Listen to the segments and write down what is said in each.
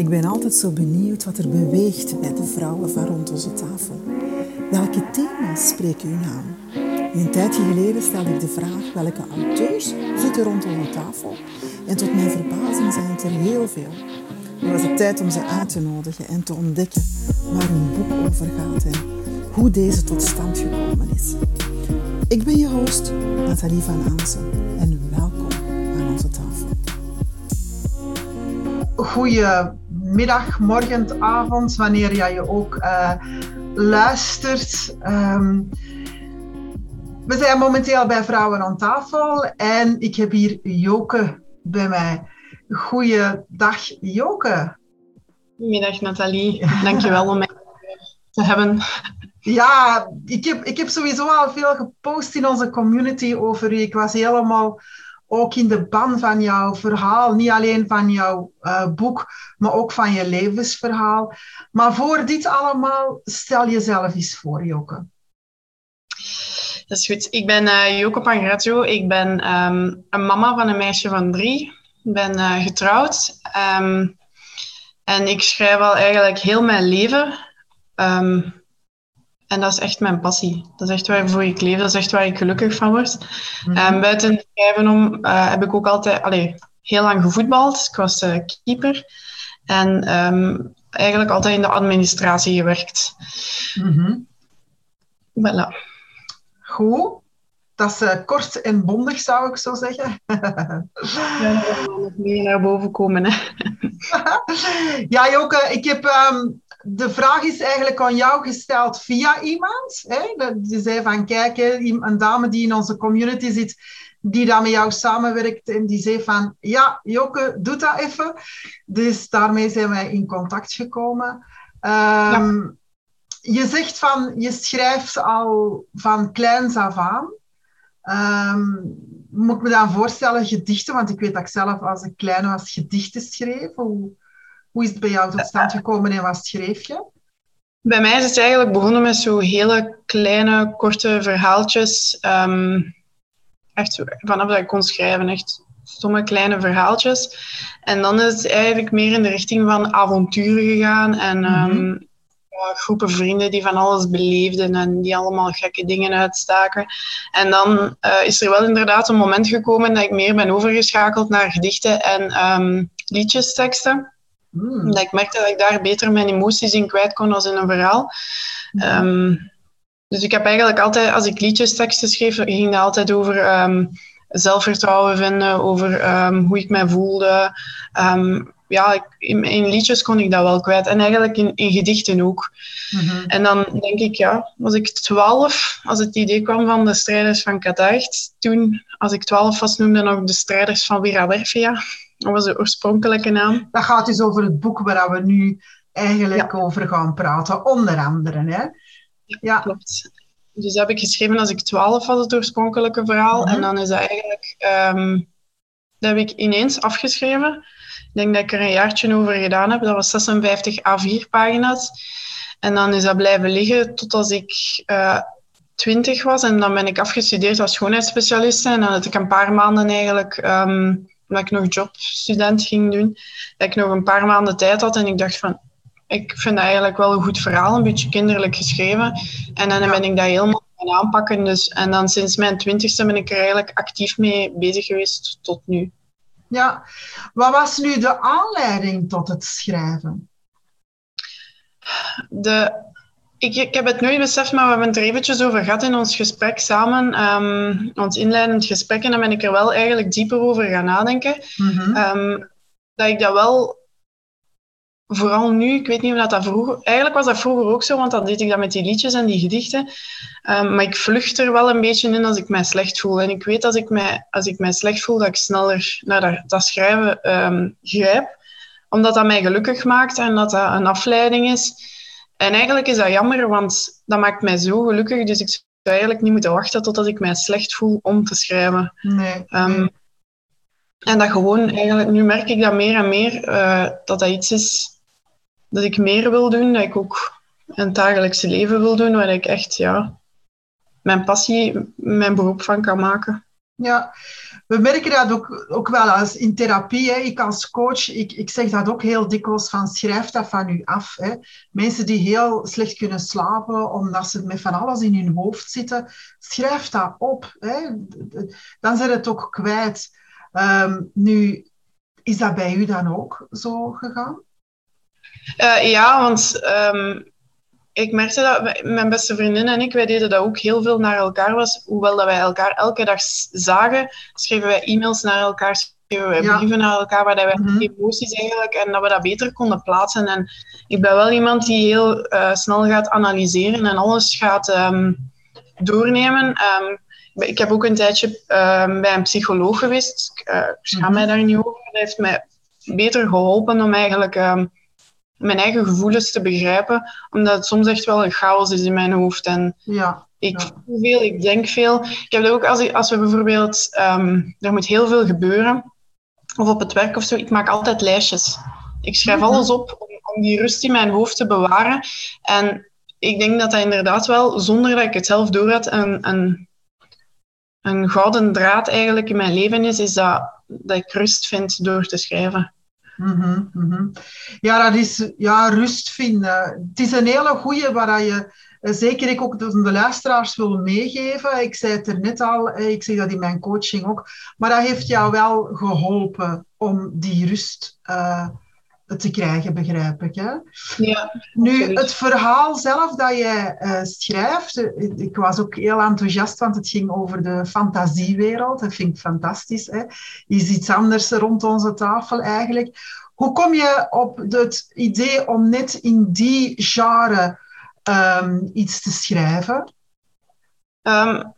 Ik ben altijd zo benieuwd wat er beweegt bij de vrouwen van rond onze tafel. Welke thema's spreken u aan? Een tijdje geleden stelde ik de vraag welke auteurs zitten rond onze tafel. En tot mijn verbazing zijn het er heel veel. Nu was het tijd om ze uit te nodigen en te ontdekken waar hun boek over gaat en hoe deze tot stand gekomen is. Ik ben je host, Nathalie van Aansen, en welkom aan onze tafel. Goedemiddag, morgen, avond, wanneer jij je ook uh, luistert. Um, we zijn momenteel bij Vrouwen aan tafel en ik heb hier Joke bij mij. Goeiedag, Joke. Goedemiddag, Nathalie. Dankjewel om mij te hebben. Ja, ik heb, ik heb sowieso al veel gepost in onze community over u. Ik was helemaal ook in de ban van jouw verhaal. Niet alleen van jouw uh, boek, maar ook van je levensverhaal. Maar voor dit allemaal, stel jezelf eens voor, Joke. Dat is goed. Ik ben uh, Joke Pangrazzo. Ik ben um, een mama van een meisje van drie. Ik ben uh, getrouwd. Um, en ik schrijf al eigenlijk heel mijn leven. Um, en dat is echt mijn passie. Dat is echt waarvoor ik leef. Dat is echt waar ik gelukkig van word. Mm -hmm. buiten schrijven om uh, heb ik ook altijd allee, heel lang gevoetbald. Ik was uh, keeper. En um, eigenlijk altijd in de administratie gewerkt. Mm -hmm. Voilà. Goed. Dat is uh, kort en bondig, zou ik zo zeggen. ja, dan nog meer naar boven komen. Hè. ja, Joke, ik heb... Um, de vraag is eigenlijk aan jou gesteld via iemand. Hè? Die zei van, kijk, een dame die in onze community zit, die dan met jou samenwerkt en die zei van, ja, Joke, doe dat even. Dus daarmee zijn wij in contact gekomen. Um, ja. Je zegt van, je schrijft al van kleins af aan. Um, moet ik me dan voorstellen, gedichten, want ik weet dat ik zelf als ik klein was gedichten schreef. Hoe, hoe is het bij jou tot stand gekomen en wat schreef je? Bij mij is het eigenlijk begonnen met zo hele kleine, korte verhaaltjes. Um, echt vanaf dat ik kon schrijven, echt stomme kleine verhaaltjes. En dan is het eigenlijk meer in de richting van avonturen gegaan. En mm -hmm. um, ja, groepen vrienden die van alles beleefden en die allemaal gekke dingen uitstaken. En dan uh, is er wel inderdaad een moment gekomen dat ik meer ben overgeschakeld naar gedichten en um, liedjesteksten. Mm. Dat ik merkte dat ik daar beter mijn emoties in kwijt kon als in een verhaal. Mm. Um, dus ik heb eigenlijk altijd, als ik liedjesteksten schreef, ging dat altijd over um, zelfvertrouwen vinden, over um, hoe ik mij voelde. ja, ik, in, in, liedjes kon ik dat wel kwijt. En eigenlijk in, in gedichten ook. Mm-hmm. En dan denk ik, ja, was ik twaalf, als het idee kwam van de strijders van Katacht. Toen, als ik twaalf was, noemde nog de strijders van Virawerfia. Dat was de oorspronkelijke naam. Dat gaat dus over het boek waar we nu eigenlijk ja. over gaan praten, onder andere. Hè? Ja, ja, klopt. Dus dat heb ik geschreven als ik twaalf was, het oorspronkelijke verhaal. Mm -hmm. En dan is dat eigenlijk... Um, dat heb ik ineens afgeschreven. Ik denk dat ik er een jaartje over gedaan heb. Dat was 56 A4-pagina's. En dan is dat blijven liggen tot als ik... Uh, 20 was en dan ben ik afgestudeerd als schoonheidsspecialiste en dan had ik een paar maanden eigenlijk um, omdat ik nog jobstudent ging doen, dat ik nog een paar maanden tijd had en ik dacht van, ik vind dat eigenlijk wel een goed verhaal, een beetje kinderlijk geschreven. En dan ben ik dat helemaal gaan aanpakken. Dus, en dan sinds mijn twintigste ben ik er eigenlijk actief mee bezig geweest tot nu. Ja, wat was nu de aanleiding tot het schrijven? De ik, ik heb het nooit beseft, maar we hebben het er eventjes over gehad in ons gesprek samen, um, ons inleidend gesprek, en dan ben ik er wel eigenlijk dieper over gaan nadenken. Mm -hmm. um, dat ik dat wel, vooral nu, ik weet niet of dat, dat vroeger, eigenlijk was dat vroeger ook zo, want dan deed ik dat met die liedjes en die gedichten, um, maar ik vlucht er wel een beetje in als ik mij slecht voel. En ik weet als ik mij, als ik mij slecht voel, dat ik sneller naar dat, dat schrijven grijp, omdat dat mij gelukkig maakt en dat dat een afleiding is. En eigenlijk is dat jammer, want dat maakt mij zo gelukkig. Dus ik zou eigenlijk niet moeten wachten totdat ik mij slecht voel om te schrijven. Nee. Um, en dat gewoon, eigenlijk, nu merk ik dat meer en meer, uh, dat dat iets is dat ik meer wil doen. Dat ik ook een dagelijkse leven wil doen, waar ik echt, ja, mijn passie, mijn beroep van kan maken. Ja, we merken dat ook, ook wel als in therapie. Hè. Ik als coach, ik, ik zeg dat ook heel dikwijls van schrijf dat van u af. Hè. Mensen die heel slecht kunnen slapen omdat ze met van alles in hun hoofd zitten, schrijf dat op. Hè. Dan zijn het ook kwijt. Ehm, nu, is dat bij u dan ook zo gegaan? Uh, ja, want um, ik merkte dat mijn beste vriendin en ik, wij deden dat ook heel veel naar elkaar was. Hoewel dat wij elkaar elke dag zagen, schreven wij e-mails naar elkaar, schreven wij brieven naar elkaar, waar dat wij mm emoties eigenlijk, en dat we dat beter konden plaatsen. En ik ben wel iemand die heel uh, snel gaat analyseren en alles gaat um, doornemen. Um, ik heb ook een tijdje um, bij een psycholoog geweest. Ik, uh, ik schaam mm mij daar niet over. Dat heeft mij beter geholpen om eigenlijk mijn eigen gevoelens te begrijpen, omdat het soms echt wel een chaos is in mijn hoofd. En ja, ik voel veel, ik denk veel. Ik heb dat ook als, als we bijvoorbeeld, um, er moet heel veel gebeuren, of op het werk of zo, ik maak altijd lijstjes. Ik schrijf mhm. alles op om, om, die rust in mijn hoofd te bewaren. En ik denk dat dat inderdaad wel, zonder dat ik het zelf door had, een, een, een gouden draad eigenlijk in mijn leven is, is dat, dat ik rust vind door te schrijven. Mm -hmm, Ja, dat is ja, rust vinden. Het is een hele goede waar je eh, zeker ik ook de luisteraars wil meegeven. Ik zei het er net al, eh, ik zeg dat in mijn coaching ook. Maar dat heeft jou wel geholpen om die rust uh, te krijgen, begrijp ik. Hè? Ja, nu, het verhaal zelf dat jij uh, schrijft, ik was ook heel enthousiast, want het ging over de fantasiewereld. Dat vind ik fantastisch. Hè? Is iets anders rond onze tafel eigenlijk. Hoe kom je op het idee om net in die genre um, iets te schrijven? Um,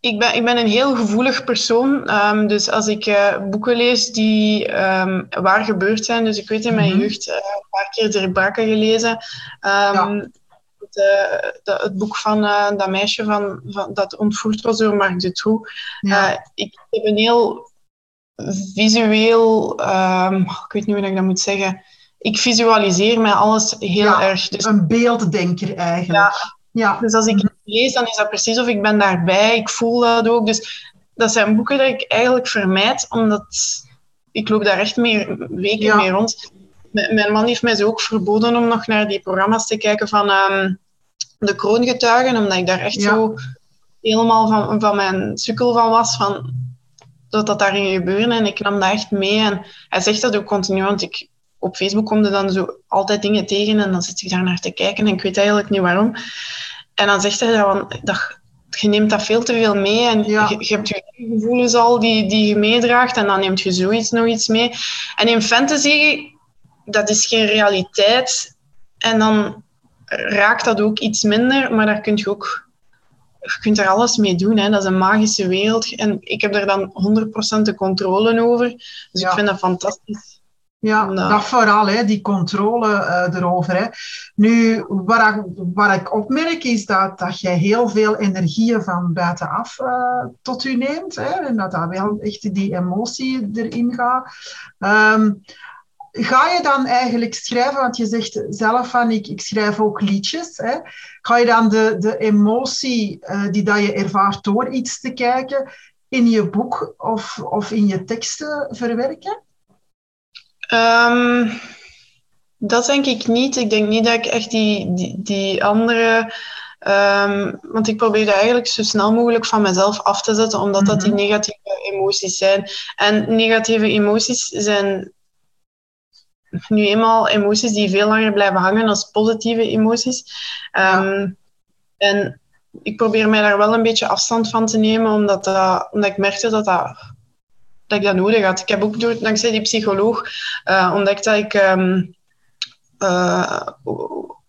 ik ben, ik ben een heel gevoelig persoon. Um, dus als ik uh, boeken lees die um, waar gebeurd zijn. Dus ik weet in mijn mm -hmm. jeugd uh, een paar keer Dirk Bakker gelezen. Um, ja. de, de, het boek van uh, dat meisje van, van, dat ontvoerd was door Marc Dutroux. Ja. ik heb een heel visueel... ik weet niet hoe ik dat moet zeggen. Ik visualiseer mij alles heel ja, erg. Dus, een beelddenker eigenlijk. Ja. Dus als ik mhm. lees, dan is dat precies of ik ben daarbij. Ik voel dat ook. Dus dat zijn boeken dat ik eigenlijk vermijd, omdat ik loop daar echt meer weken ja. mee rond. mijn man heeft mij zo ook verboden om nog naar die programma's te kijken van um, de kroongetuigen, omdat ik daar echt ja. zo helemaal van, van mijn sukkel van was, van dat dat daar ging gebeuren. En ik nam dat echt mee. En hij zegt dat ook continu, want ik, op Facebook kom je dan zo altijd dingen tegen en dan zit ik daar naar te kijken en ik weet eigenlijk niet waarom. En dan zegt hij dat, dat je neemt dat veel te veel mee en ja. je, je, hebt je gevoelens al die, die je meedraagt en dan neemt je zoiets nog iets mee. En in fantasy, dat is geen realiteit en dan raakt dat ook iets minder, maar daar kun je ook je kunt er alles mee doen. Hè. Dat is een magische wereld. En ik heb er dan 100% de controle over. Dus ja. ik vind dat fantastisch. Ja, dat vooral, hè, die controle uh, erover. Hè. Nu, wat ik, wat ik opmerk is dat, dat jij heel veel energieën van buitenaf uh, tot u neemt. Hè, en dat daar wel echt die emotie erin gaat. Um, ga je dan eigenlijk schrijven, want je zegt zelf van ik, ik schrijf ook liedjes. Hè. Ga je dan de, de emotie uh, die dat je ervaart door iets te kijken in je boek of, of in je teksten verwerken? Um, dat denk ik niet. Ik denk niet dat ik echt die, die, die andere. Um, want ik probeer dat eigenlijk zo snel mogelijk van mezelf af te zetten, omdat dat die mhm. negatieve emoties zijn. En negatieve emoties zijn nu eenmaal emoties die veel langer blijven hangen als positieve emoties. Um, ja. En ik probeer mij daar wel een beetje afstand van te nemen, omdat, dat, omdat ik merkte dat dat dat ik dat nodig had. Ik heb ook door, dankzij die psycholoog uh, ontdekt dat ik um, uh,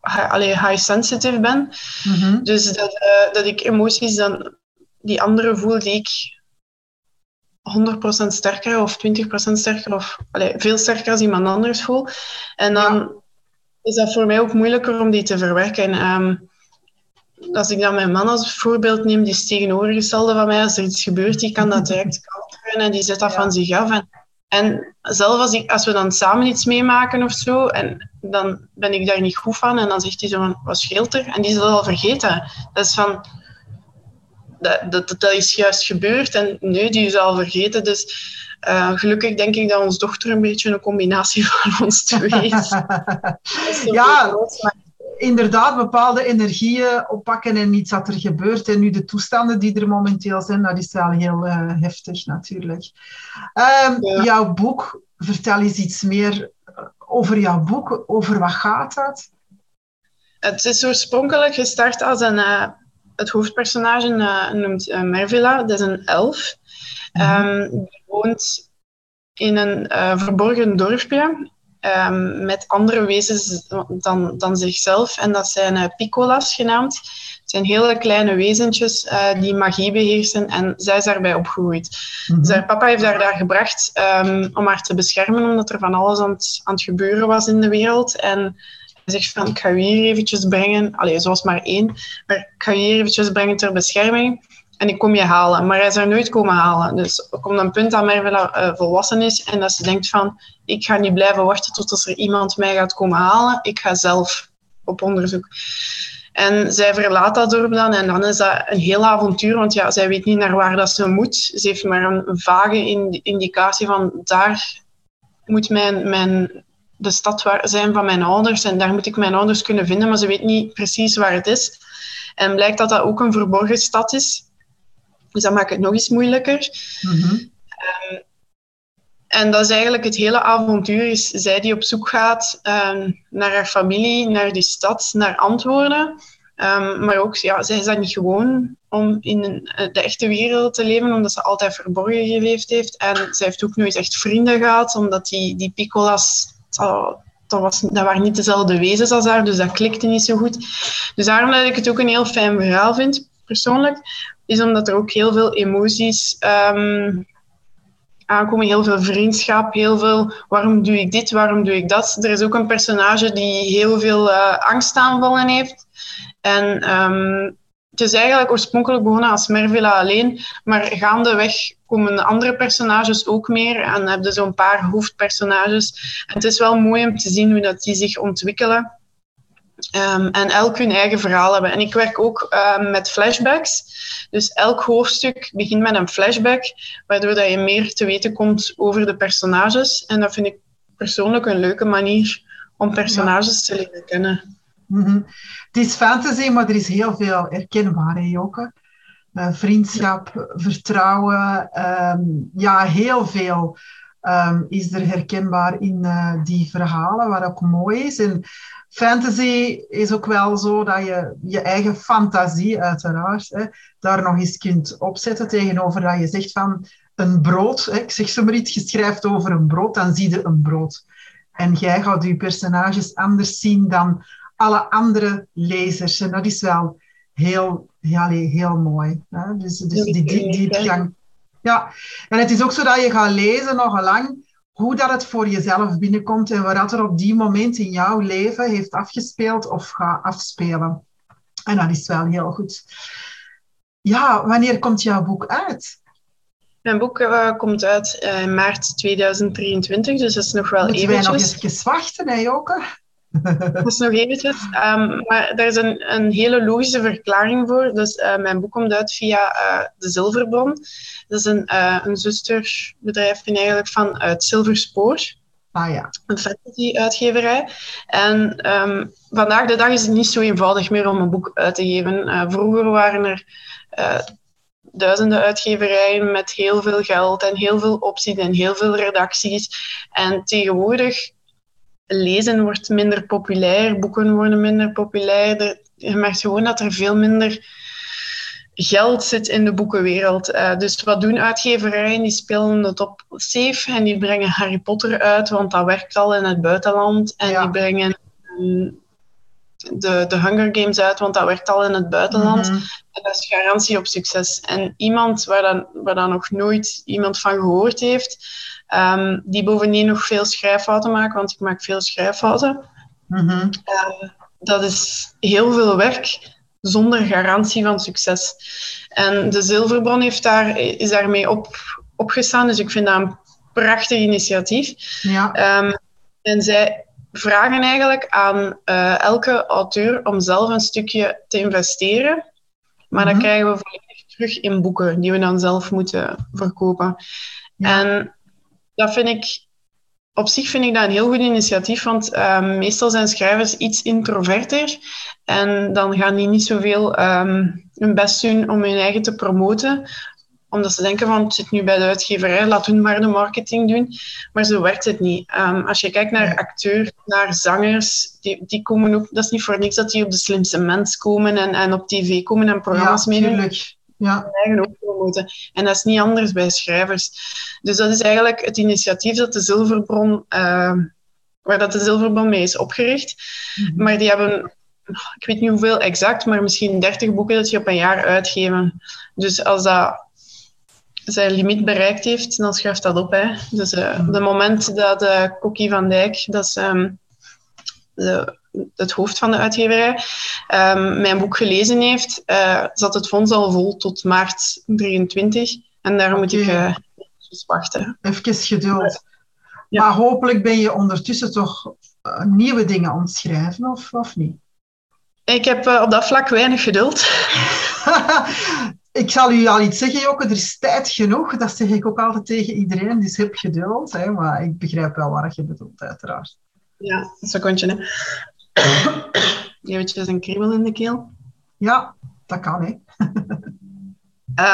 high sensitive ben. Mm -hmm. Dus dat, uh, dat ik emoties dan die anderen voel die ik 100% sterker of 20% sterker of allee, veel sterker als iemand anders voel. En dan ja. is dat voor mij ook moeilijker om die te verwerken. Um, als ik dan mijn man als voorbeeld neem, die is tegenovergestelde van mij. Als er iets gebeurt, die kan dat direct counteren en die zet dat ja. van zich af. En, en zelf als, ik, als we dan samen iets meemaken of zo, en dan ben ik daar niet goed van, en dan zegt hij zo van, wat scheelt er? En die is dat al vergeten. Dat is van, dat, dat, dat is juist gebeurd en nu, die is al vergeten. Dus uh, gelukkig denk ik dat onze dochter een beetje een combinatie van ons twee is. ja, inderdaad bepaalde energieën oppakken en iets wat er gebeurt. En nu de toestanden die er momenteel zijn, dat is wel heel uh, heftig natuurlijk. Um, ja. Jouw boek, vertel eens iets meer over jouw boek. Over wat gaat dat? Het is oorspronkelijk gestart als een... Uh, het hoofdpersonage uh, noemt Mervilla, dat is een elf. Mm um, die woont in een verborgen dorpje Um, met andere wezens dan, dan zichzelf. En dat zijn uh, picolas genaamd. Het zijn hele kleine wezentjes uh, die magie beheersen en zij is daarbij opgegroeid. Mm Dus haar papa heeft haar daar gebracht um, om haar te beschermen, omdat er van alles aan het, aan het gebeuren was in de wereld. En hij zegt van, ik ga u hier eventjes brengen. Allee, zoals maar één. Maar ik ga u hier eventjes brengen ter bescherming en ik kom je halen. Maar hij is nooit komen halen. Dus er komt een punt dat Mervilla uh, volwassen is en dat ze denkt van, ik ga niet blijven wachten tot er iemand mij gaat komen halen. Ik ga zelf op onderzoek. En zij verlaat dat dorp dan en dan is dat een heel avontuur, want ja, zij weet niet naar waar dat ze moet. Ze heeft maar een vage indicatie van daar moet mijn, mijn, de stad waar, zijn van mijn ouders en daar moet ik mijn ouders kunnen vinden, maar ze weet niet precies waar het is. En blijkt dat dat ook een verborgen stad is. Dus dat maakt het nog eens moeilijker. Mm um, en dat is eigenlijk het hele avontuur, is zij die op zoek gaat um, naar haar familie, naar die stad, naar antwoorden. Um, maar ook, ja, zij is dat niet gewoon om in de echte wereld te leven, omdat ze altijd verborgen geleefd heeft. En zij heeft ook nooit echt vrienden gehad, omdat die, die picolas, dat, was, dat waren niet dezelfde wezens als haar, dus dat klikte niet zo goed. Dus daarom dat ik het ook een heel fijn verhaal vind, persoonlijk is omdat er ook heel veel emoties um, aankomen, heel veel vriendschap, heel veel waarom doe ik dit, waarom doe ik dat. Er is ook een personage die heel veel uh, angstaanvallen heeft. En um, het is eigenlijk oorspronkelijk begonnen als Mervilla alleen, maar gaandeweg komen andere personages ook meer en hebben zo'n paar hoofdpersonages. Het is wel mooi om te zien hoe dat die zich ontwikkelen. Um, en elk hun eigen verhaal hebben. En ik werk ook um, met flashbacks. Dus elk hoofdstuk begint met een flashback, waardoor dat je meer te weten komt over de personages. En dat vind ik persoonlijk een leuke manier om personages te leren kennen. Mm -hmm. Het is fantasy, maar er is heel veel herkenbaar, hè, Joke? Uh, vriendschap, vertrouwen, um, ja, heel veel is er herkenbaar in uh, die verhalen, wat ook mooi is. En fantasy is ook wel zo dat je je eigen fantasie, uiteraard, hè, daar nog eens kunt opzetten tegenover dat je zegt van een brood. Hè, ik zeg zomaar iets, je schrijft over een brood, dan zie je een brood. En jij gaat je personages anders zien dan alle andere lezers. En dat is wel heel, ja, heel mooi. Hè? Dus, dus die, die diepgang. Ja, en het is ook zo dat je gaat lezen nog lang hoe dat het voor jezelf binnenkomt en wat er op die moment in jouw leven heeft afgespeeld of gaat afspelen. En dat is wel heel goed. Ja, wanneer komt jouw boek uit? Mijn boek uh, komt uit uh, in maart 2023, dus dat is nog wel eventjes. Moeten wij nog even wachten, hè, Joke? Dat is nog eventjes. Um, maar daar is een, een hele logische verklaring voor. Dus uh, mijn boek komt uit via de Zilverbron. Dat is een, uh, een zusterbedrijf eigenlijk van uit Silverspoor. Ah ja. Een fantasy-uitgeverij. En um, vandaag de dag is het niet zo eenvoudig meer om een boek uit te geven. Vroeger waren er duizenden uitgeverijen met heel veel geld en heel veel opties en heel veel redacties. En tegenwoordig lezen wordt minder populair, boeken worden minder populair. Je merkt gewoon dat er veel minder geld zit in de boekenwereld. Uh, dus wat doen uitgeverijen? Die spelen het op safe en die brengen Harry Potter uit, want dat werkt al in het buitenland. En die brengen um, de, de Hunger Games uit, want dat werkt al in het buitenland. Mm -hmm. En dat is garantie op succes. En iemand waar dan, waar dan nog nooit iemand van gehoord heeft, um, die bovendien nog veel schrijffouten maakt, want ik maak veel schrijffouten. Mm -hmm. uh, dat is heel veel werk zonder garantie van succes. En de Zilverbron heeft daar, is daarmee op, opgestaan, dus ik vind dat een prachtig initiatief. Ja. Um, en zij vragen eigenlijk aan uh, elke auteur om zelf een stukje te investeren, maar mm -hmm. dan krijgen we volledig terug in boeken die we dan zelf moeten verkopen. En dat vind ik, op zich vind ik dat een heel goed initiatief, want ehm, meestal zijn schrijvers iets introverter en dan gaan die niet zoveel um, hun best doen om hun eigen te promoten omdat ze denken van, het zit nu bij de uitgeverij, laat hun maar de marketing doen. Maar zo werkt het niet. Um, als je kijkt naar acteurs, naar zangers, die, die komen ook... Dat is niet voor niks dat die op de slimste mens komen en, en op tv komen en programma's ja, meedoen. Ja, eigen ook promoten. En dat is niet anders bij schrijvers. Dus dat is eigenlijk het initiatief dat de Zilverbron... Uh, waar dat de Zilverbron mee is opgericht. Mm-hmm. Maar die hebben ik weet niet hoeveel exact, maar misschien 30 boeken dat je op een jaar uitgeven. Dus als dat zijn limiet bereikt heeft, dan schuift dat op. Hè. Dus uh, op het moment dat uh, Kokkie van Dijk, dat is um, de, het hoofd van de uitgeverij, um, mijn boek gelezen heeft, uh, zat het fonds al vol tot maart 23. En daar moet ik uh, wachten. Even geduld. Ja. Maar hopelijk ben je ondertussen toch nieuwe dingen aan het schrijven, of, of niet? Ik heb op dat vlak weinig geduld. ik zal u al iets zeggen, Joke, er is tijd genoeg. Dat zeg ik ook altijd tegen iedereen, dus heb geduld. Hè, maar ik begrijp wel wat je bedoelt, uiteraard. Ja, een secondje. Hè. Eventjes een kriebel in de keel. Ja, dat kan, hè.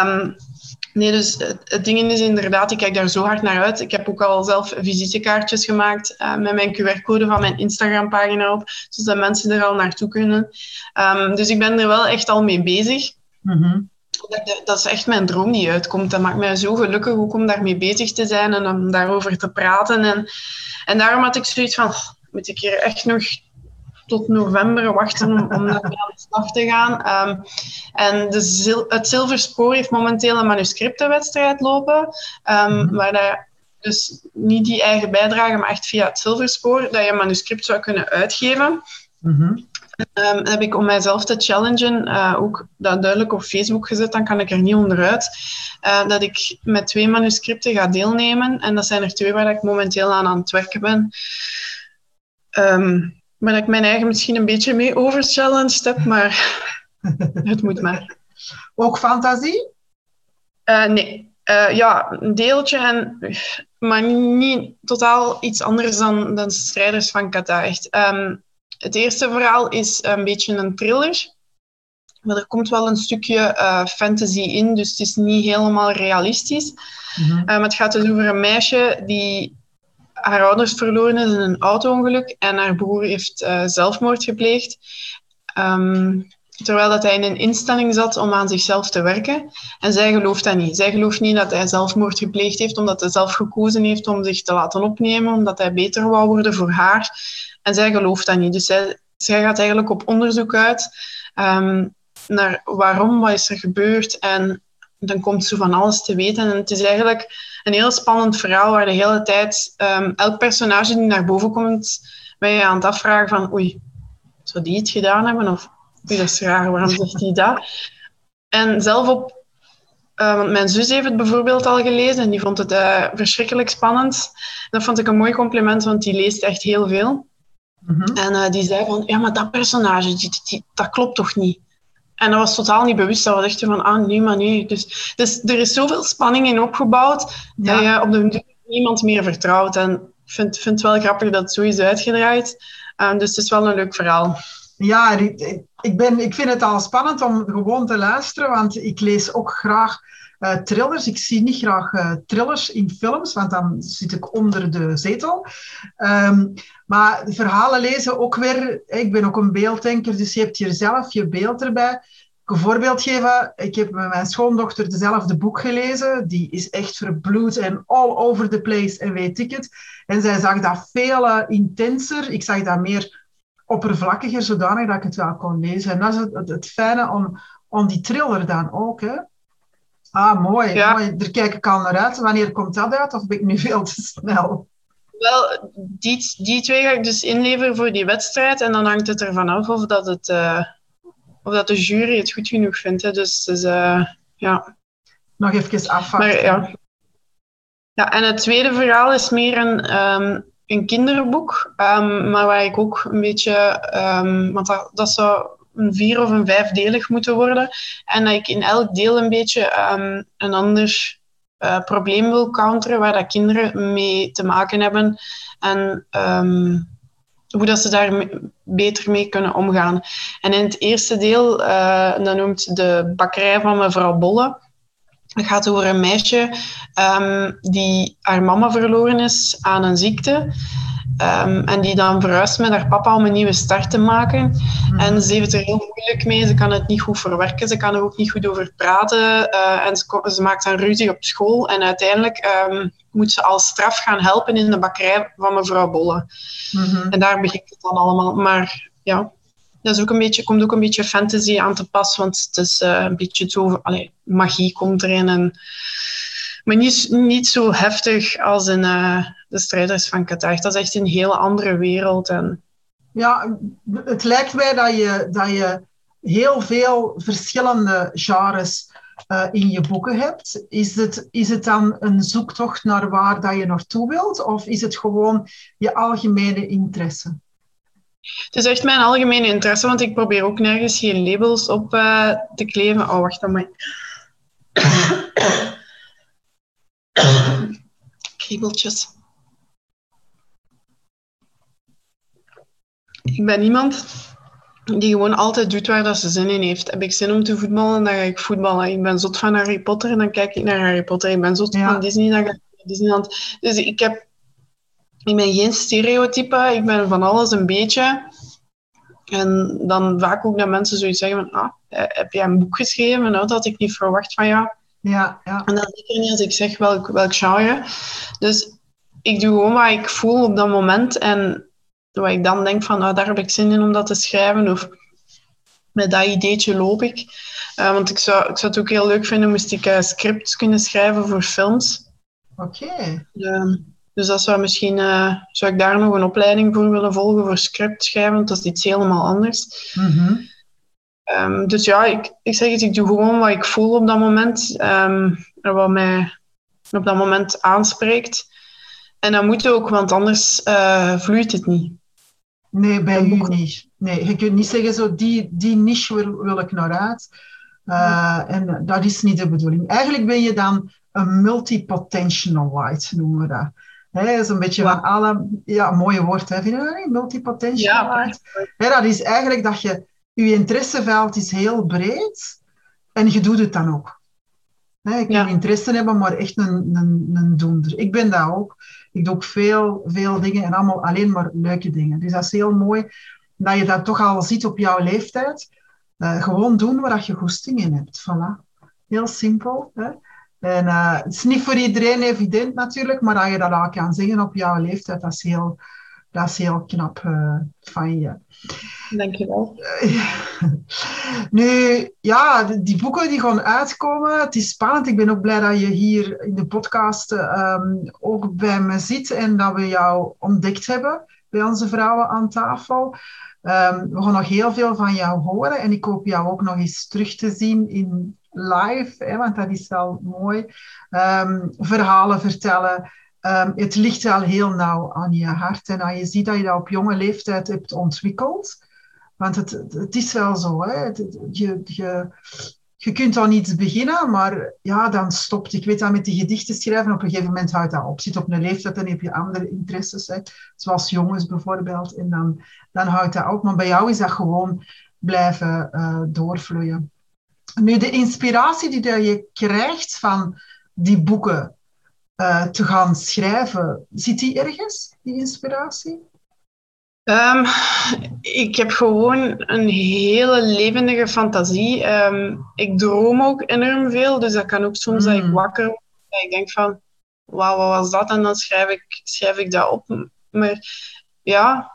um, nee, dus het, het ding is inderdaad, ik kijk daar zo hard naar uit. Ik heb ook al zelf visitekaartjes gemaakt uh, met mijn QR-code van mijn Instagram-pagina op, zodat mensen er al naartoe kunnen. Um, dus ik ben er wel echt al mee bezig. Mm -hmm dat is echt mijn droom die uitkomt. Dat maakt mij zo gelukkig ook om daarmee bezig te zijn en om daarover te praten. En, en daarom had ik zoiets van, moet ik hier echt nog tot november wachten om, om daarmee aan de slag te gaan. Um, en de zil het Zilverspoor heeft momenteel een manuscriptenwedstrijd lopen, um, waar dat dus niet die eigen bijdrage, maar echt via het Zilverspoor, dat je een manuscript zou kunnen uitgeven. Mm -hmm. Um, heb ik om mijzelf te challengen uh, ook dat duidelijk op Facebook gezet, dan kan ik er niet onderuit. Uh, dat ik met twee manuscripten ga deelnemen. En dat zijn er twee waar ik momenteel aan aan het werken ben. Um, maar dat ik mijn eigen misschien een beetje mee overchallenged heb, maar het moet maar. Ook fantasie? Uh, nee. ja, een deeltje, en, maar niet totaal iets anders dan, dan Strijders van Kata. Echt. Um, het eerste verhaal is een beetje een thriller. Maar er komt wel een stukje uh, fantasy in, dus het is niet helemaal realistisch. Mm -hmm. um, het gaat dus over een meisje die haar ouders verloren is in een auto-ongeluk en haar broer heeft uh, zelfmoord gepleegd. Um, terwijl dat hij in een instelling zat om aan zichzelf te werken. En zij gelooft dat niet. Zij gelooft niet dat hij zelfmoord gepleegd heeft, omdat hij zelf gekozen heeft om zich te laten opnemen, omdat hij beter wou worden voor haar. En zij gelooft dat niet. Dus zij, zij gaat eigenlijk op onderzoek uit um, naar waarom, wat is er gebeurd. En dan komt ze van alles te weten. En het is eigenlijk een heel spannend verhaal waar de hele tijd um, elk personage die naar boven komt, ben je aan het afvragen van oei, zou die het gedaan hebben? Of oei, dat is raar, waarom zegt hij dat? En zelf op uh, want mijn zus heeft het bijvoorbeeld al gelezen en die vond het uh, verschrikkelijk spannend. Dat vond ik een mooi compliment, want die leest echt heel veel. Mm -hmm. En uh, die zei van, ja, maar dat personage, die, die, dat klopt toch niet? En dat was totaal niet bewust. Dat was echt van, ah, nee, maar nee. Dus, dus er is zoveel spanning in opgebouwd, ja. dat je op de duur niemand meer vertrouwt. En ik vind, vind het wel grappig dat het zo is uitgedraaid. Uh, dus het is wel een leuk verhaal. Ja, ik, ben, ik vind het al spannend om gewoon te luisteren, want ik lees ook graag uh, thrillers. Ik zie niet graag uh, thrillers in films, want dan zit ik onder de zetel. Um, maar verhalen lezen ook weer. Ik ben ook een beelddenker, dus je hebt hier zelf je beeld erbij. Ik een voorbeeld geven. Ik heb met mijn schoondochter dezelfde boek gelezen. Die is echt verbloed en all over the place en weet ik het. En zij zag dat veel uh, intenser. Ik zag dat meer oppervlakkiger, zodanig dat ik het wel kon lezen. En dat is het, het, het fijne om, om die thriller dan ook. Hè. Ah, mooi, Ja. mooi. Daar kijk ik al naar uit. Wanneer komt dat uit? Of ben ik nu veel te snel? Wel, die, die twee ga ik dus inleveren voor die wedstrijd. En dan hangt het ervan af of dat, het, uh, of dat de jury het goed genoeg vindt. Hè. Dus, dus uh, ja. Nog even afwachten. Maar, ja. ja, en het tweede verhaal is meer een, um, een kinderboek. Um, maar waar ik ook een beetje... Um, want dat, dat zou een vier of een vijfdelig moeten worden. En dat ik in elk deel een beetje ehm, een ander uh, probleem wil counteren waar dat kinderen mee te maken hebben. En ehm, hoe dat ze daar beter mee kunnen omgaan. En in het eerste deel, uh, dat noemt de bakkerij van mevrouw Bolle. Het gaat over een meisje um, die haar mama verloren is aan een ziekte. Um, en die dan verhuist met haar papa om een nieuwe start te maken. Mhm. En ze heeft er heel moeilijk mee. Ze kan het niet goed verwerken. Ze kan er ook niet goed over praten. Uh, en ze, ze, maakt dan ruzie op school. En uiteindelijk um, moet ze als straf gaan helpen in de bakkerij van mevrouw Bolle. Mm En daar begint het dan allemaal. Maar ja, dat is ook een beetje, komt ook een beetje fantasy aan te pas. Want het is uh, een beetje zo... Magie komt erin. En, maar niet, niet zo heftig als in... Uh, de strijders van Qatar. Dat is echt een hele andere wereld. En... Ja, het lijkt mij dat je, dat je heel veel verschillende genres uh, in je boeken hebt. Is het, is het dan een zoektocht naar waar dat je naartoe wilt? Of is het gewoon je algemene interesse? Het is echt mijn algemene interesse, want ik probeer ook nergens geen labels op uh, te kleven. Oh, wacht dan maar. Kriebeltjes. Ik ben iemand die gewoon altijd doet waar dat ze zin in heeft. Heb ik zin om te voetballen, dan ga ik voetballen. Ik ben zot van Harry Potter en dan kijk ik naar Harry Potter. Ik ben zot van Disney, dan ga ik naar Disneyland. Dus ik, heb, ik ben geen stereotype. Ik ben van alles een beetje. En dan vaak ook dat mensen zoiets zeggen van, ah, eh, heb jij een boek geschreven? Nou, dat had ik niet verwacht van jou. Ja, ja. En dan zeker niet als ik zeg welk, welk genre. Dus ik doe gewoon wat ik voel op dat moment. En waar ik dan denk van, nou, daar heb ik zin in om dat te schrijven. Of met dat ideetje loop ik. Uh, want ik zou, ik zou het ook heel leuk vinden, moest ik uh, scripts kunnen schrijven voor films. Oké. Okay. Uh, dus dat zou misschien, eh, zou ik daar nog een opleiding voor willen volgen voor script schrijven, want dat is iets helemaal anders. Mm -hmm. um, dus ja, ik, ik zeg het, ik doe gewoon wat ik voel op dat moment. Um, en wat mij op dat moment aanspreekt. En dat moet ook, want anders vloeit het niet. Nee, bij u niet. Nee, je kunt niet zeggen, zo, die, die niche wil, wil ik naar uit. Uh, en dat is niet de bedoeling. Eigenlijk ben je dan een multipotentialite, noemen we dat. Dat is een beetje van alle... Ja, mooie woord, hè, vind je dat niet? Multipotentialite. Ja, dat is eigenlijk dat je... Je interesseveld is heel breed en je doet het dan ook. He, je kunt interesse hebben, maar echt een, een, een doender. Ik ben dat ook. Ik doe ook veel, veel dingen en allemaal alleen maar leuke dingen. Dus dat is heel mooi dat je dat toch al ziet op jouw leeftijd. Uh, gewoon doen waar je goesting in hebt. Voilà. Heel simpel. Hè? En uh, het is niet voor iedereen evident natuurlijk, maar dat je dat al kan zeggen op jouw leeftijd, dat is heel, dat is heel knap uh, van je. Dankjewel. nu, ja, die boeken die gaan uitkomen. Het is spannend. Ik ben ook blij dat je hier in de podcast um, ook bij me zit en dat we jou ontdekt hebben bij onze vrouwen aan tafel. Um, we gaan nog heel veel van jou horen en ik hoop jou ook nog eens terug te zien in live, want dat is wel mooi. Um, verhalen vertellen. Um, het ligt wel heel nauw aan je hart. En als je ziet dat je dat op jonge leeftijd hebt ontwikkeld. Want het, het is wel zo. Hè? je, je, je kunt dan iets beginnen, maar ja, dan stopt. Ik weet dat met die gedichten schrijven, op een gegeven moment houdt dat op. Zit op een leeftijd en heb je andere interesses, hè? zoals jongens bijvoorbeeld. En dan, dan houdt dat op. Maar bij jou is dat gewoon blijven uh, doorvloeien. Nu, de inspiratie die je krijgt van die boeken uh, te gaan schrijven, zit die ergens, die inspiratie? Um, ik heb gewoon een hele levendige fantasie. Um, ik droom ook enorm veel, dus dat kan ook soms mm. dat ik wakker word. Dat ik denk van, wauw, wat was dat? En dan schrijf ik, schrijf ik dat op. Maar ja,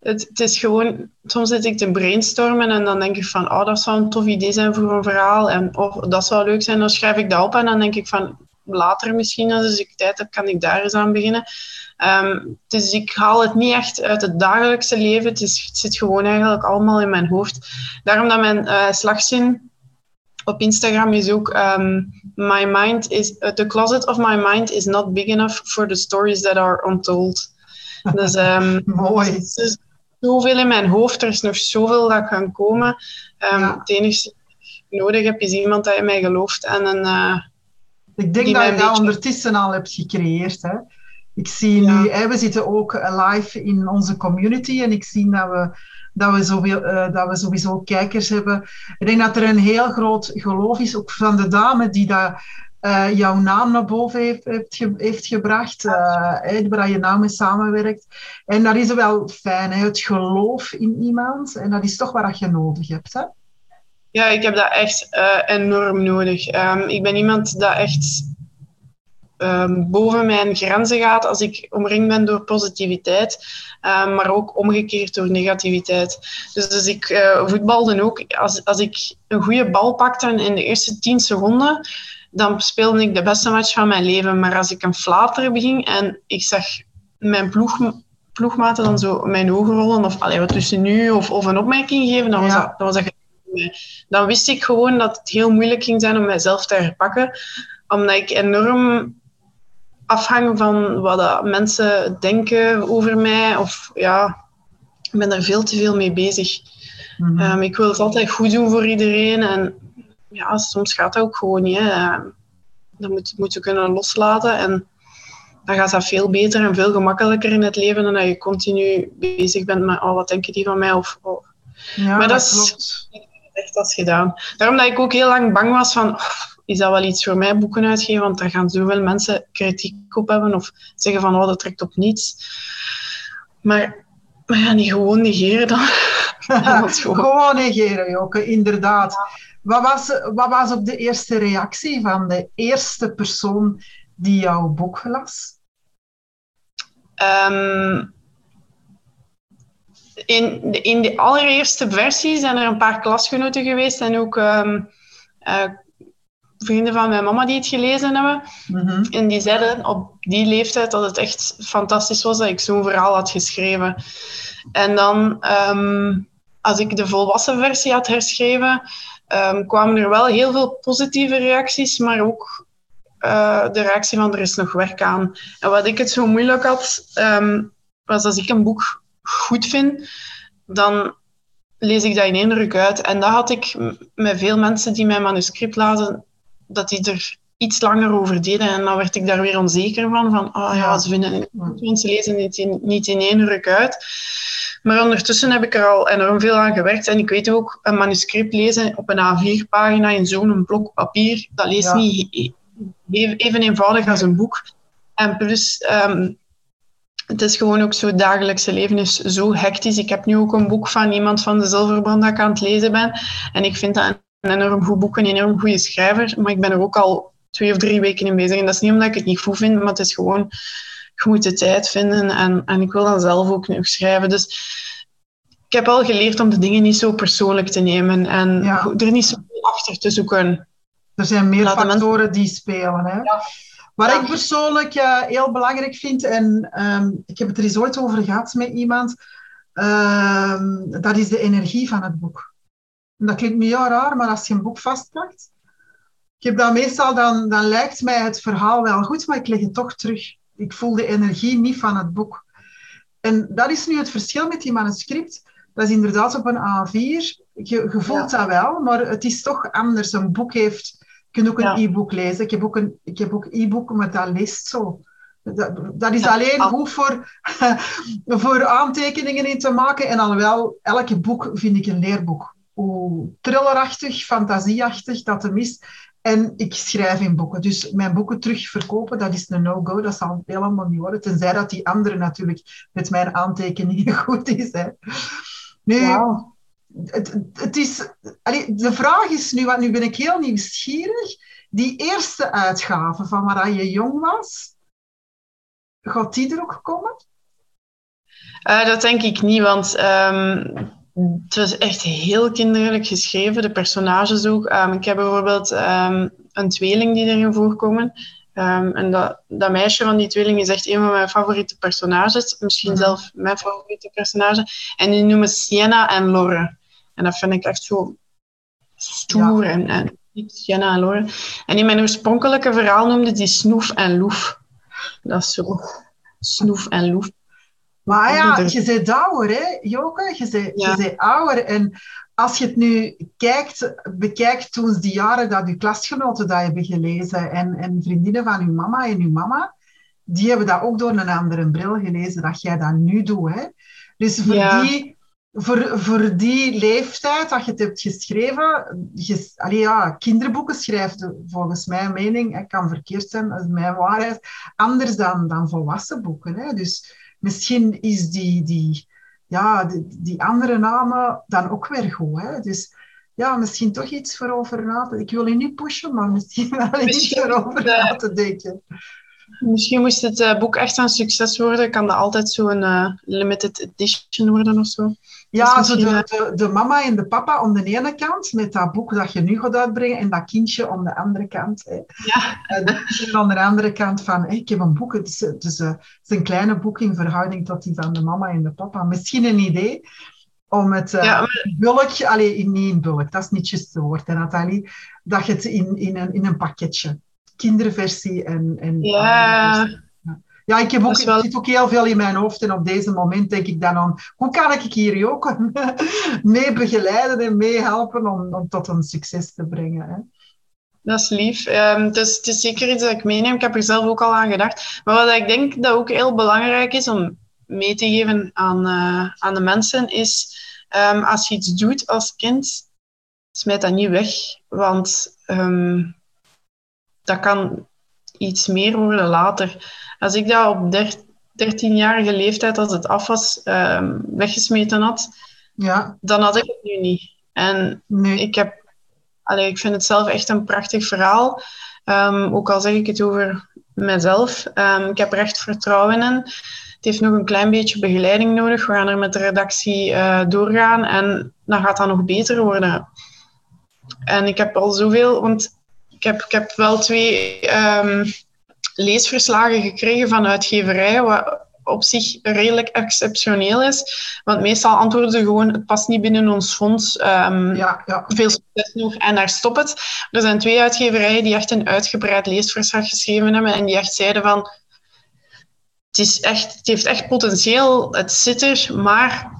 het, het, is gewoon... Soms zit ik te brainstormen en dan denk ik van, oh, dat zou een tof idee zijn voor een verhaal. En oh, dat zou leuk zijn, dan schrijf ik dat op. En dan denk ik van, later misschien, als ik tijd heb, kan ik daar eens aan beginnen. Um, dus ik haal het niet echt uit het dagelijkse leven. Het, is, het zit gewoon eigenlijk allemaal in mijn hoofd. Daarom dat mijn uh, slagzin op Instagram is ook um, my mind is uh, the closet of my mind is not big enough for the stories that are untold. Dus, um, Mooi. Dus, zoveel in mijn hoofd. Er is nog zoveel dat kan komen. Um, Het enige wat ik nodig heb is iemand dat in mij gelooft. En een, uh, ik denk dat je dat ondertussen al hebt gecreëerd. Hè? Ik zie nu, hè, we zitten ook live in onze community en ik zie dat we, dat we, zoveel, uh, dat we sowieso kijkers hebben. Ik denk dat er een heel groot geloof is, ook van de dame die dat, uh, jouw naam naar boven heeft, heeft, ge, heeft gebracht, uh, waar je nou mee samenwerkt. En dat is wel fijn, hè, het geloof in iemand. En dat is toch wat je nodig hebt. Hè? Ja, ik heb dat echt uh, enorm nodig. Um, ik ben iemand dat echt um, boven mijn grenzen gaat als ik omringd ben door positiviteit, um, maar ook omgekeerd door negativiteit. Dus, dus ik uh, voetbalde ook, als, als ik een goede bal pakte in de eerste tien seconden, dan speelde ik de beste match van mijn leven. Maar als ik een flater beging en ik zag mijn ploeg, ploegmaten dan zo mijn ogen rollen, of allee, wat tussen nu, of, of een opmerking geven, dan was, ja. dat, dan was dat dan wist ik gewoon dat het heel moeilijk ging zijn om mijzelf te herpakken. Omdat ik enorm afhang van wat mensen denken over mij. Of ja, ik ben daar veel te veel mee bezig. Mm -hmm. um, ik wil het altijd goed doen voor iedereen. En ja, soms gaat dat ook gewoon niet. Hè. Dat moet, moet je kunnen loslaten. En dan gaat dat veel beter en veel gemakkelijker in het leven dan dat je continu bezig bent met oh, wat denken die van mij? Of, oh. Ja, maar dat, dat is echt als gedaan. Daarom dat ik ook heel lang bang was van, oh, is dat wel iets voor mij, boeken uitgeven? Want daar gaan zoveel mensen kritiek op hebben of zeggen van, oh, dat trekt op niets. Maar, maar ja, niet gewoon negeren dan. gewoon. gewoon negeren, Joke, inderdaad. Wat was, wat was ook de eerste reactie van de eerste persoon die jouw boek las? Um, in, de, in de allereerste versie zijn er een paar klasgenoten geweest en ook um, uh, vrienden van mijn mama die het gelezen hebben. Mm -hmm. En die zeiden op die leeftijd dat het echt fantastisch was dat ik zo'n verhaal had geschreven. En dan, um, als ik de volwassen versie had herschreven, um, kwamen er wel heel veel positieve reacties, maar ook uh, de reactie van er is nog werk aan. En wat ik het zo moeilijk had, was als ik een boek goed vind, dan lees ik dat in één ruk uit. En dat had ik met veel mensen die mijn manuscript lazen, dat die er iets langer over deden. En dan werd ik daar weer onzeker van. Van, oh ja, ze vinden het goed, ze lezen het in, niet in één ruk uit. Maar ondertussen heb ik er al enorm veel aan gewerkt. En ik weet ook, een manuscript lezen op een A4-pagina in zo'n blok papier, dat leest ja. niet even eenvoudig als een boek. En plus, um, het is gewoon ook zo, het dagelijkse leven is zo hectisch. Ik heb nu ook een boek van iemand van de Zilverbrand dat ik aan het lezen ben. En ik vind dat een enorm goed boek, een enorm goede schrijver. Maar ik ben er ook al twee of drie weken in bezig. En dat is niet omdat ik het niet goed vind, maar het is gewoon, je moet de tijd vinden. En, en ik wil dan zelf ook nog schrijven. Dus ik heb al geleerd om de dingen niet zo persoonlijk te nemen. En ja. er niet zo achter te zoeken. Er zijn meer Laat factoren mensen... die spelen. Hè? Ja. Wat ik persoonlijk uh, heel belangrijk vind, en um, ik heb het er eens ooit over gehad met iemand, um, dat is de energie van het boek. En dat klinkt me heel raar, maar als je een boek vastpakt, ik heb dan meestal, dan, dan lijkt mij het verhaal wel goed, maar ik leg het toch terug. Ik voel de energie niet van het boek. En dat is nu het verschil met die manuscript. Dat is inderdaad op een A4. Je, je voelt ja. dat wel, maar het is toch anders. Een boek heeft kunt ook een ja. e-book lezen. Ik heb ook een ik heb ook e-book, maar dat leest zo. Dat, dat is ja. alleen goed voor, voor aantekeningen in te maken. En dan wel, elke boek vind ik een leerboek. Hoe trillerachtig, fantasieachtig dat hem is. En ik schrijf in boeken. Dus mijn boeken terugverkopen, dat is een no-go. Dat zal helemaal niet worden. Tenzij dat die andere natuurlijk met mijn aantekeningen goed is. Hè. Nu, wow het, het is, allee, de vraag is nu, want nu ben ik heel nieuwsgierig, die eerste uitgave van waar je jong was, gaat die er ook komen? Uh, dat denk ik niet, want um, het was echt heel kinderlijk geschreven, de personages ook. Um, ik heb bijvoorbeeld um, een tweeling die erin voorkomen. en dat, dat meisje van die tweeling is echt een van mijn favoriete personages. Misschien mm -hmm. zelf mijn favoriete personage. En die noemen Sienna en Lore. En dat vind ik echt zo stoer ja. en, en Jenna en. En in mijn oorspronkelijke verhaal noemde die Snoef en Loef. Dat is zo. Snoef en Loef. Maar ja, je bent ouder, hè, Joke? Je bent, ja. je bent ouder. En als je het nu kijkt, bekijkt toen die jaren dat je klasgenoten dat hebben gelezen en, en vriendinnen van uw mama en uw mama, die hebben dat ook door een andere bril gelezen dat jij dat nu doet. Hè? Dus voor, die, voor, voor die leeftijd dat je het hebt geschreven, je, allee, ja, kinderboeken schrijft volgens mijn mening, het kan verkeerd zijn, dat is mijn waarheid, anders dan, dan volwassen boeken. Hè? Dus misschien is die, die, ja, die, die andere namen dan ook weer goed. Hè? Dus ja, misschien toch iets voor over na te Ik wil je niet pushen, maar misschien wel iets voor over na te denken. Misschien moest het uh, boek echt een succes worden, kan dat altijd zo'n uh, limited edition worden of zo. Ja, zo de, de, de, mama en de papa aan de ene kant, met dat boek dat je nu gaat uitbrengen, en dat kindje aan de andere kant. Hè. Ja. En aan de andere kant van, ik heb een boek, het is, het, is, het is een kleine boek in verhouding tot die van de mama en de papa. Misschien een idee om het uh, ja, maar... bulk, allee, niet in bulk, dat is niet juist het woord, hè, Nathalie, dat je het in, in, een, in een pakketje kinderversie en... en ja. Ja, ik, heb ook, wel... zit ook heel veel in mijn hoofd en op deze moment denk ik dan aan hoe kan ik hier ook mee begeleiden en meehelpen om, om tot een succes te brengen. Hè? Dat is lief. Um, het, is, het is zeker iets dat ik meeneem. Ik heb er zelf ook al aan gedacht. Maar wat ik denk dat ook heel belangrijk is om mee te geven aan, uh, aan de mensen, is um, als je iets doet als kind, smijt dat niet weg. Want um, dat kan iets meer worden later. Als ik dat op 13-jarige leeftijd, als het af was, um, weggesmeten had, ja. dan had ik het nu niet. En nee. ik, heb, allee, ik vind het zelf echt een prachtig verhaal. Um, ook al zeg ik het over mezelf. Um, ik heb er echt vertrouwen in. Het heeft nog een klein beetje begeleiding nodig. We gaan er met de redactie uh, doorgaan en dan gaat dat nog beter worden. En ik heb al zoveel, want ik heb, ik heb wel twee um, leesverslagen gekregen van uitgeverijen, wat op zich redelijk exceptioneel is. Want meestal antwoorden ze gewoon, het past niet binnen ons fonds, um, ja, ja. veel succes nog en daar stop het. Er zijn twee uitgeverijen die echt een uitgebreid leesverslag geschreven hebben en die echt zeiden van, het, is echt, het heeft echt potentieel, het zit er, maar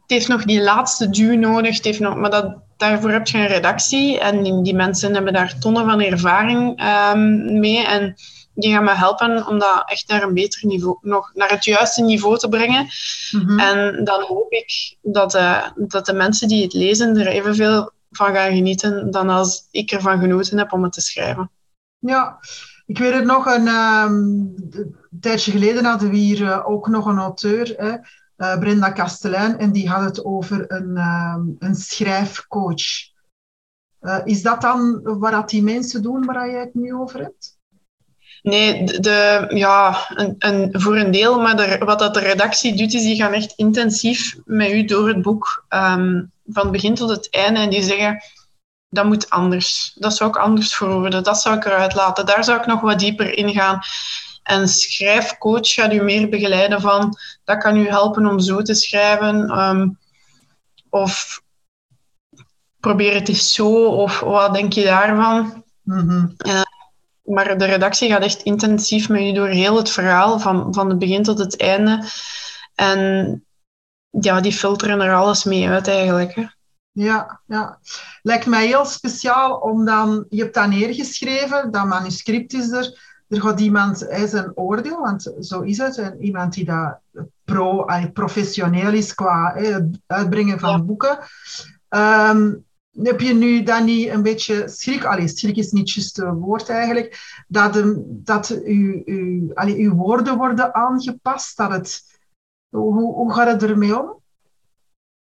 het heeft nog die laatste duw nodig. Het heeft nog, maar dat, daarvoor heb je een redactie en die, die mensen hebben daar tonnen van ervaring um, mee. En die gaan me helpen om dat echt naar een beter niveau, nog naar het juiste niveau te brengen. Mm-hmm. En dan hoop ik dat, uh, dat de mensen die het lezen er evenveel van gaan genieten dan als ik ervan genoten heb om het te schrijven. Ja, ik weet het nog, een, um, een tijdje geleden hadden we hier uh, ook nog een auteur. Hè, uh, Brenda Kastelein, en die had het over een, uh, een schrijfcoach. Uh, is dat dan wat die mensen doen waar jij het nu over hebt? Nee, de, ja, een, een, voor een deel, maar wat dat de redactie doet, is die gaan echt intensief met u door het boek, um, van begin tot het einde, en die zeggen, dat moet anders. Dat zou ik anders verwoorden, dat zou ik eruit laten, daar zou ik nog wat dieper in gaan. En schrijfcoach gaat u meer begeleiden van, dat kan u helpen om zo te schrijven. Um, of probeer het eens zo, of wat denk je daarvan? Mm uh, maar de redactie gaat echt intensief met u door heel het verhaal, van, van het begin tot het einde. En ja, die filteren er alles mee uit eigenlijk. Hè. Ja, ja. Lijkt mij heel speciaal om dan... Je hebt dat neergeschreven, dat manuscript is er er gaat iemand zijn oordeel, want zo is het, en iemand die dat pro, professioneel is qua het uitbrengen van boeken. Um, heb je nu dan niet een beetje schrik, allee, schrik is niet juist het woord eigenlijk, dat, de, dat uw, uw, allee, uw woorden worden aangepast? Dat het, hoe, hoe gaat het ermee om?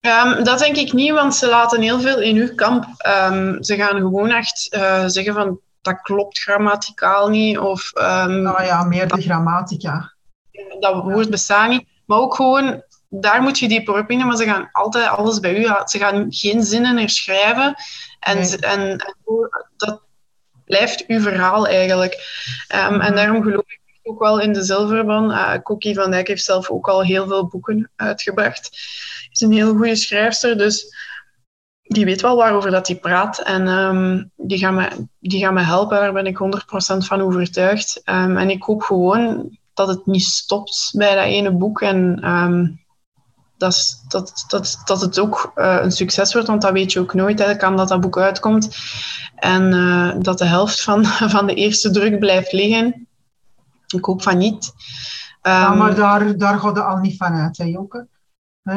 Um, dat denk ik niet, want ze laten heel veel in uw kamp. Um, ze gaan gewoon echt uh, zeggen van dat klopt grammaticaal niet. Of, um, nou ja, meer de grammatica. Dat woord bestaat niet. Maar ook gewoon, daar moet je dieper op in, maar ze gaan altijd alles bij u, ze gaan geen zinnen herschrijven. En, en, en, dat blijft uw verhaal eigenlijk. Um, En mhm. daarom geloof ik ook wel in de zilverban. Uh, Cookie van Dijk heeft zelf ook al heel veel boeken uitgebracht. Is een heel goede schrijfster, dus die weet wel waarover dat hij praat. En um, die, gaan me, die gaan me helpen, daar ben ik 100% van overtuigd. Um, en ik hoop gewoon dat het niet stopt bij dat ene boek. En ehm, dat, dat, dat, dat het ook uh, een succes wordt, want dat weet je ook nooit. Hè. kan dat dat boek uitkomt en uh, dat de helft van, van de eerste druk blijft liggen. Ik hoop van niet. Um, ja, maar daar, daar gaat je al niet van uit, hè,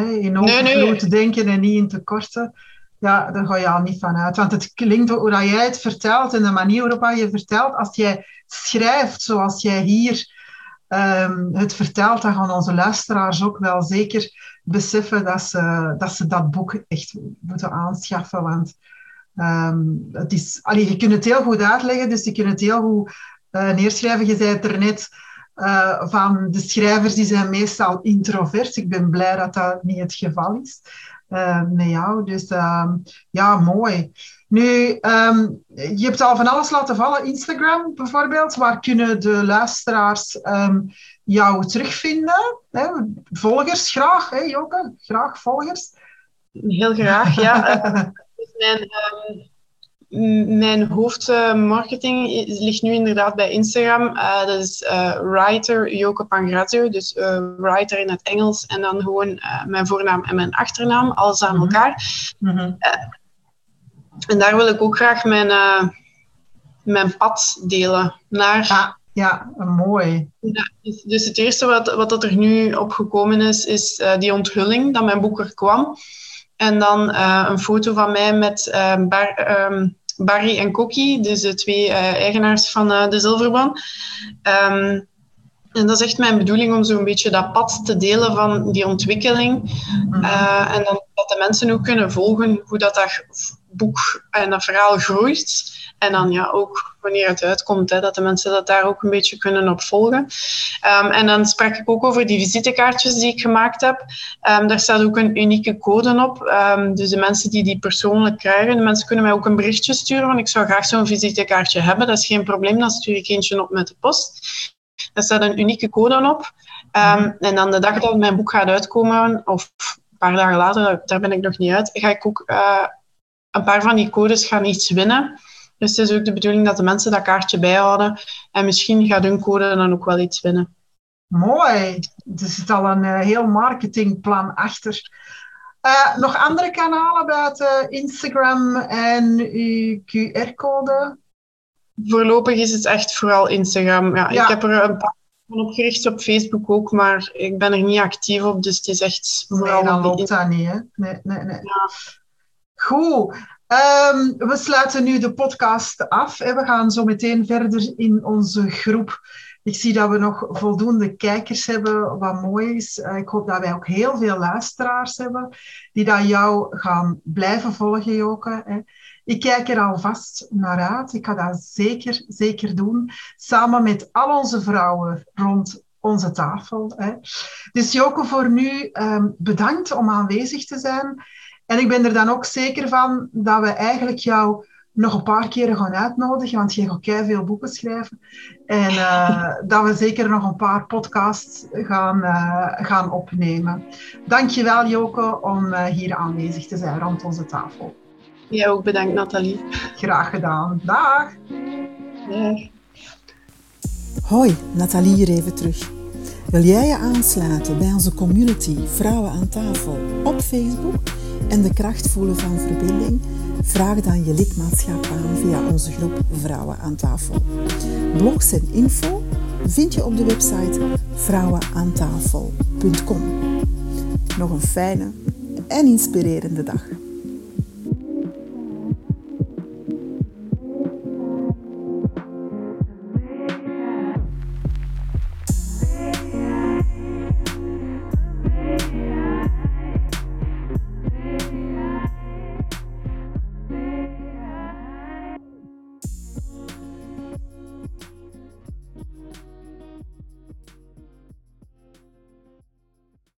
in overvloed nee, nee. denken en niet in tekorten. Ja, daar ga je al niet van uit. Want het klinkt hoe jij het vertelt en de manier waarop je vertelt. Als jij schrijft zoals jij hier um, het vertelt, dan gaan onze luisteraars ook wel zeker beseffen dat ze dat, dat boek echt moeten aanschaffen. Want um, het is, je kunt het heel goed uitleggen, dus je kunt het heel goed uh, neerschrijven. Je zei het er net uh, van de schrijvers, die zijn meestal introvert. Ik ben blij dat dat niet het geval is uh, met jou. Dus um, ja, mooi. Nu, um, je hebt al van alles laten vallen. Instagram bijvoorbeeld. Waar kunnen de luisteraars um, jou terugvinden? Hè? Volgers graag, hè Joke? Graag volgers. Heel graag, ja. mijn, um, mijn hoofdmarketing ligt nu inderdaad bij Instagram. Uh, dat is uh, writer Joke Pangrazio. Dus uh, writer in het Engels. En dan gewoon mijn voornaam en mijn achternaam. Alles aan -hmm. elkaar. -hmm. en daar wil ik ook graag mijn, mijn pad delen. Naar... Ja ja, mooi. Ja, dus, dus het eerste wat, wat dat er nu opgekomen is, is die onthulling dat mijn boek er kwam. En dan uh, een foto van mij met uh, Bar, um, Barry en Kokkie, dus de twee eigenaars van de Zilverban. Um, en dat is echt mijn bedoeling om zo'n beetje dat pad te delen van die ontwikkeling. Mm en dan dat de mensen ook kunnen volgen hoe dat, dat boek en dat verhaal groeit. En dan ja, ook wanneer het uitkomt, hè, dat de mensen dat daar ook een beetje kunnen op volgen. Um, en dan sprak ik ook over die visitekaartjes die ik gemaakt heb. Um, daar staat ook een unieke code op. Um, dus de mensen die die persoonlijk krijgen, de mensen kunnen mij ook een berichtje sturen, want ik zou graag zo'n visitekaartje hebben. Dat is geen probleem, dan stuur ik eentje op met de post. Daar staat een unieke code op. en dan de dag dat mijn boek gaat uitkomen, of een paar dagen later, daar ben ik nog niet uit, ga ik ook uh, een paar van die codes gaan iets winnen. Dus het is ook de bedoeling dat de mensen dat kaartje bijhouden. En misschien gaat hun code dan ook wel iets winnen. Mooi. Er zit al een uh, heel marketingplan achter. Uh, nog andere kanalen buiten Instagram en uw QR-code? Voorlopig is het echt vooral Instagram. Ja, Ik heb er een paar van opgericht op Facebook ook, maar ik ben er niet actief op. Dus het is echt vooral... Nee, dan loopt dat niet, hè? Nee, nee, nee. Ja. Goed. Um, we sluiten nu de podcast af. en We gaan zo meteen verder in onze groep. Ik zie dat we nog voldoende kijkers hebben, wat mooi is. Uh, ik hoop dat wij ook heel veel luisteraars hebben die dat jou gaan blijven volgen, Joke. Hè. Ik kijk er alvast naar uit. Ik ga dat zeker, zeker doen. Samen met al onze vrouwen rond onze tafel. Hè. Dus Joke, voor nu um, bedankt om aanwezig te zijn. En ik ben er dan ook zeker van dat we eigenlijk jou nog een paar keren gaan uitnodigen, want je gaat veel boeken schrijven. En uh, dat we zeker nog een paar podcasts gaan, uh, gaan opnemen. Dankjewel Joke om uh, hier aanwezig te zijn rond onze tafel. Jij ook bedankt Nathalie. Graag gedaan. Dag. Dag. Hoi, Nathalie hier even terug. Wil jij je aansluiten bij onze community Vrouwen aan tafel op Facebook? En de kracht voelen van verbinding? Vraag dan je lidmaatschap aan via onze groep Vrouwen aan tafel. Blogs en info vind je op de website vrouwenaantafel.com. Nog een fijne en inspirerende dag.